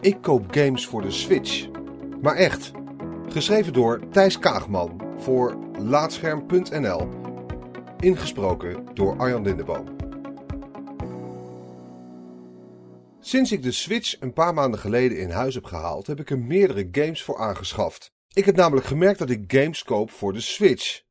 Ik koop games voor de Switch. Maar echt. Geschreven door Thijs Kaagman voor Laatscherm.nl. Ingesproken door Arjan Lindeboom. Sinds ik de Switch een paar maanden geleden in huis heb gehaald, heb ik er meerdere games voor aangeschaft. Ik heb namelijk gemerkt dat ik games koop voor de Switch.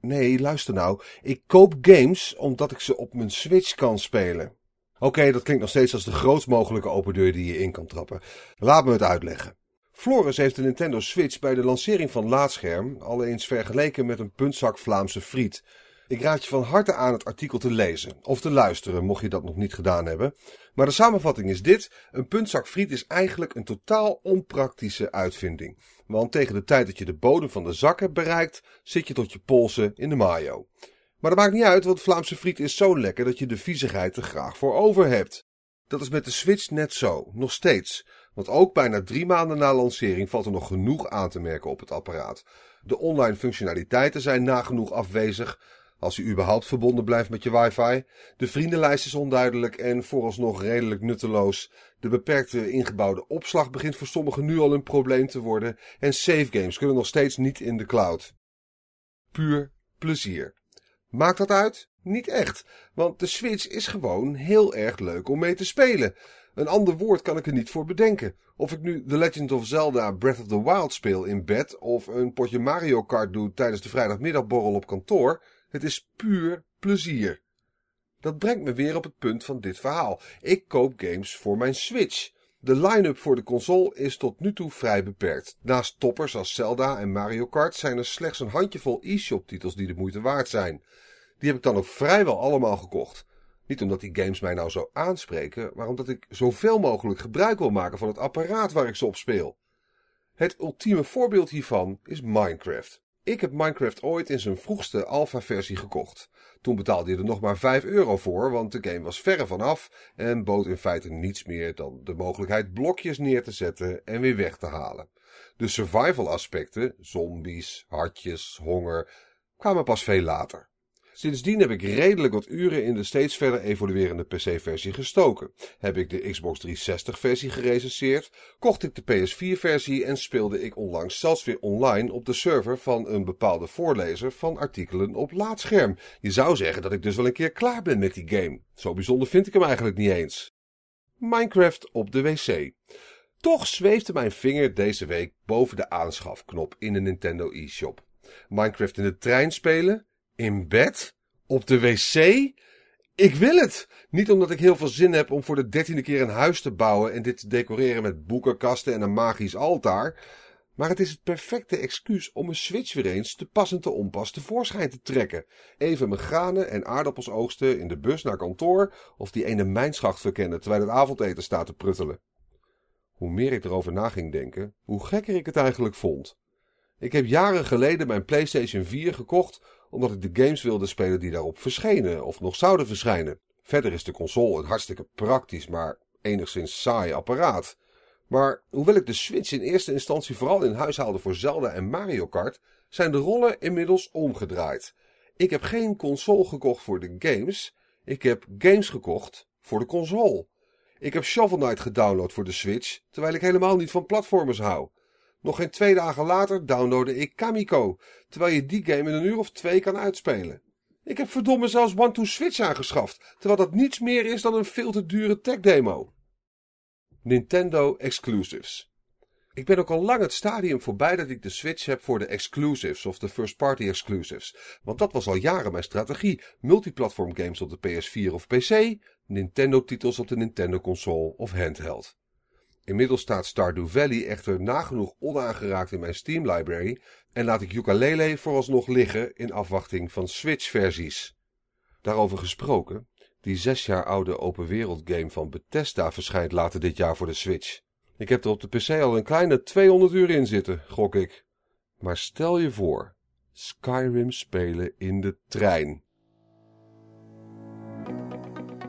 Nee, luister nou. Ik koop games omdat ik ze op mijn Switch kan spelen. Oké, dat klinkt nog steeds als de grootst mogelijke open deur die je in kan trappen. Laat me het uitleggen. Floris heeft de Nintendo Switch bij de lancering van Laatscherm al eens vergeleken met een puntzak Vlaamse friet. Ik raad je van harte aan het artikel te lezen of te luisteren, mocht je dat nog niet gedaan hebben. Maar de samenvatting is dit: een puntzak friet is eigenlijk een totaal onpraktische uitvinding. Want tegen de tijd dat je de bodem van de zak hebt bereikt, zit je tot je polsen in de mayo. Maar dat maakt niet uit, want Vlaamse friet is zo lekker dat je de viezigheid er graag voor over hebt. Dat is met de Switch net zo, nog steeds. Want ook bijna drie maanden na lancering valt er nog genoeg aan te merken op het apparaat. De online functionaliteiten zijn nagenoeg afwezig, als u überhaupt verbonden blijft met je wifi. De vriendenlijst is onduidelijk en vooralsnog redelijk nutteloos. De beperkte ingebouwde opslag begint voor sommigen nu al een probleem te worden. En save games kunnen nog steeds niet in de cloud. Puur plezier. Maakt dat uit? Niet echt, want de Switch is gewoon heel erg leuk om mee te spelen. Een ander woord kan ik er niet voor bedenken. Of ik nu The Legend of Zelda Breath of the Wild speel in bed of een potje Mario Kart doe tijdens de vrijdagmiddagborrel op kantoor, het is puur plezier. Dat brengt me weer op het punt van dit verhaal. Ik koop games voor mijn Switch. De line-up voor de console is tot nu toe vrij beperkt. Naast toppers als Zelda en Mario Kart zijn er slechts een handjevol e-shop titels die de moeite waard zijn. Die heb ik dan ook vrijwel allemaal gekocht. Niet omdat die games mij nou zo aanspreken, maar omdat ik zoveel mogelijk gebruik wil maken van het apparaat waar ik ze op speel. Het ultieme voorbeeld hiervan is Minecraft. Ik heb Minecraft ooit in zijn vroegste alpha-versie gekocht. Toen betaalde je er nog maar 5 euro voor, want de game was verre vanaf en bood in feite niets meer dan de mogelijkheid blokjes neer te zetten en weer weg te halen. De survival aspecten, zombies, hartjes, honger, kwamen pas veel later. Sindsdien heb ik redelijk wat uren in de steeds verder evoluerende PC-versie gestoken. Heb ik de Xbox 360-versie gerecenseerd, kocht ik de PS4-versie en speelde ik onlangs zelfs weer online op de server van een bepaalde voorlezer van artikelen op laadscherm. Je zou zeggen dat ik dus wel een keer klaar ben met die game. Zo bijzonder vind ik hem eigenlijk niet eens. Minecraft op de wc. Toch zweefde mijn vinger deze week boven de aanschafknop in de Nintendo eShop. Minecraft in de trein spelen? In bed? Op de wc? Ik wil het! Niet omdat ik heel veel zin heb om voor de dertiende keer een huis te bouwen en dit te decoreren met boekenkasten en een magisch altaar. Maar het is het perfecte excuus om een Switch weer eens te pas en te onpas tevoorschijn te trekken. Even mijn granen en aardappels oogsten in de bus naar kantoor of die ene mijnschacht verkennen terwijl het avondeten staat te pruttelen. Hoe meer ik erover na ging denken, hoe gekker ik het eigenlijk vond. Ik heb jaren geleden mijn PlayStation 4 gekocht omdat ik de games wilde spelen die daarop verschenen of nog zouden verschijnen. Verder is de console een hartstikke praktisch, maar enigszins saai apparaat. Maar hoewel ik de Switch in eerste instantie vooral in huis haalde voor Zelda en Mario Kart, zijn de rollen inmiddels omgedraaid. Ik heb geen console gekocht voor de games, ik heb games gekocht voor de console. Ik heb Shovel Knight gedownload voor de Switch, terwijl ik helemaal niet van platformers hou. Nog geen twee dagen later downloadde ik Kamiko, terwijl je die game in een uur of twee kan uitspelen. Ik heb verdomme zelfs One-to-Switch aangeschaft, terwijl dat niets meer is dan een veel te dure tech demo. Nintendo Exclusives. Ik ben ook al lang het stadium voorbij dat ik de Switch heb voor de exclusives of de first-party exclusives. Want dat was al jaren mijn strategie. Multiplatform games op de PS4 of PC, Nintendo-titels op de Nintendo-console of handheld. Inmiddels staat Stardew Valley echter nagenoeg onaangeraakt in mijn Steam library en laat ik Yooka-Laylee vooralsnog liggen in afwachting van Switch-versies. Daarover gesproken, die zes jaar oude open wereld game van Bethesda verschijnt later dit jaar voor de Switch. Ik heb er op de PC al een kleine 200 uur in zitten, gok ik. Maar stel je voor, Skyrim spelen in de trein.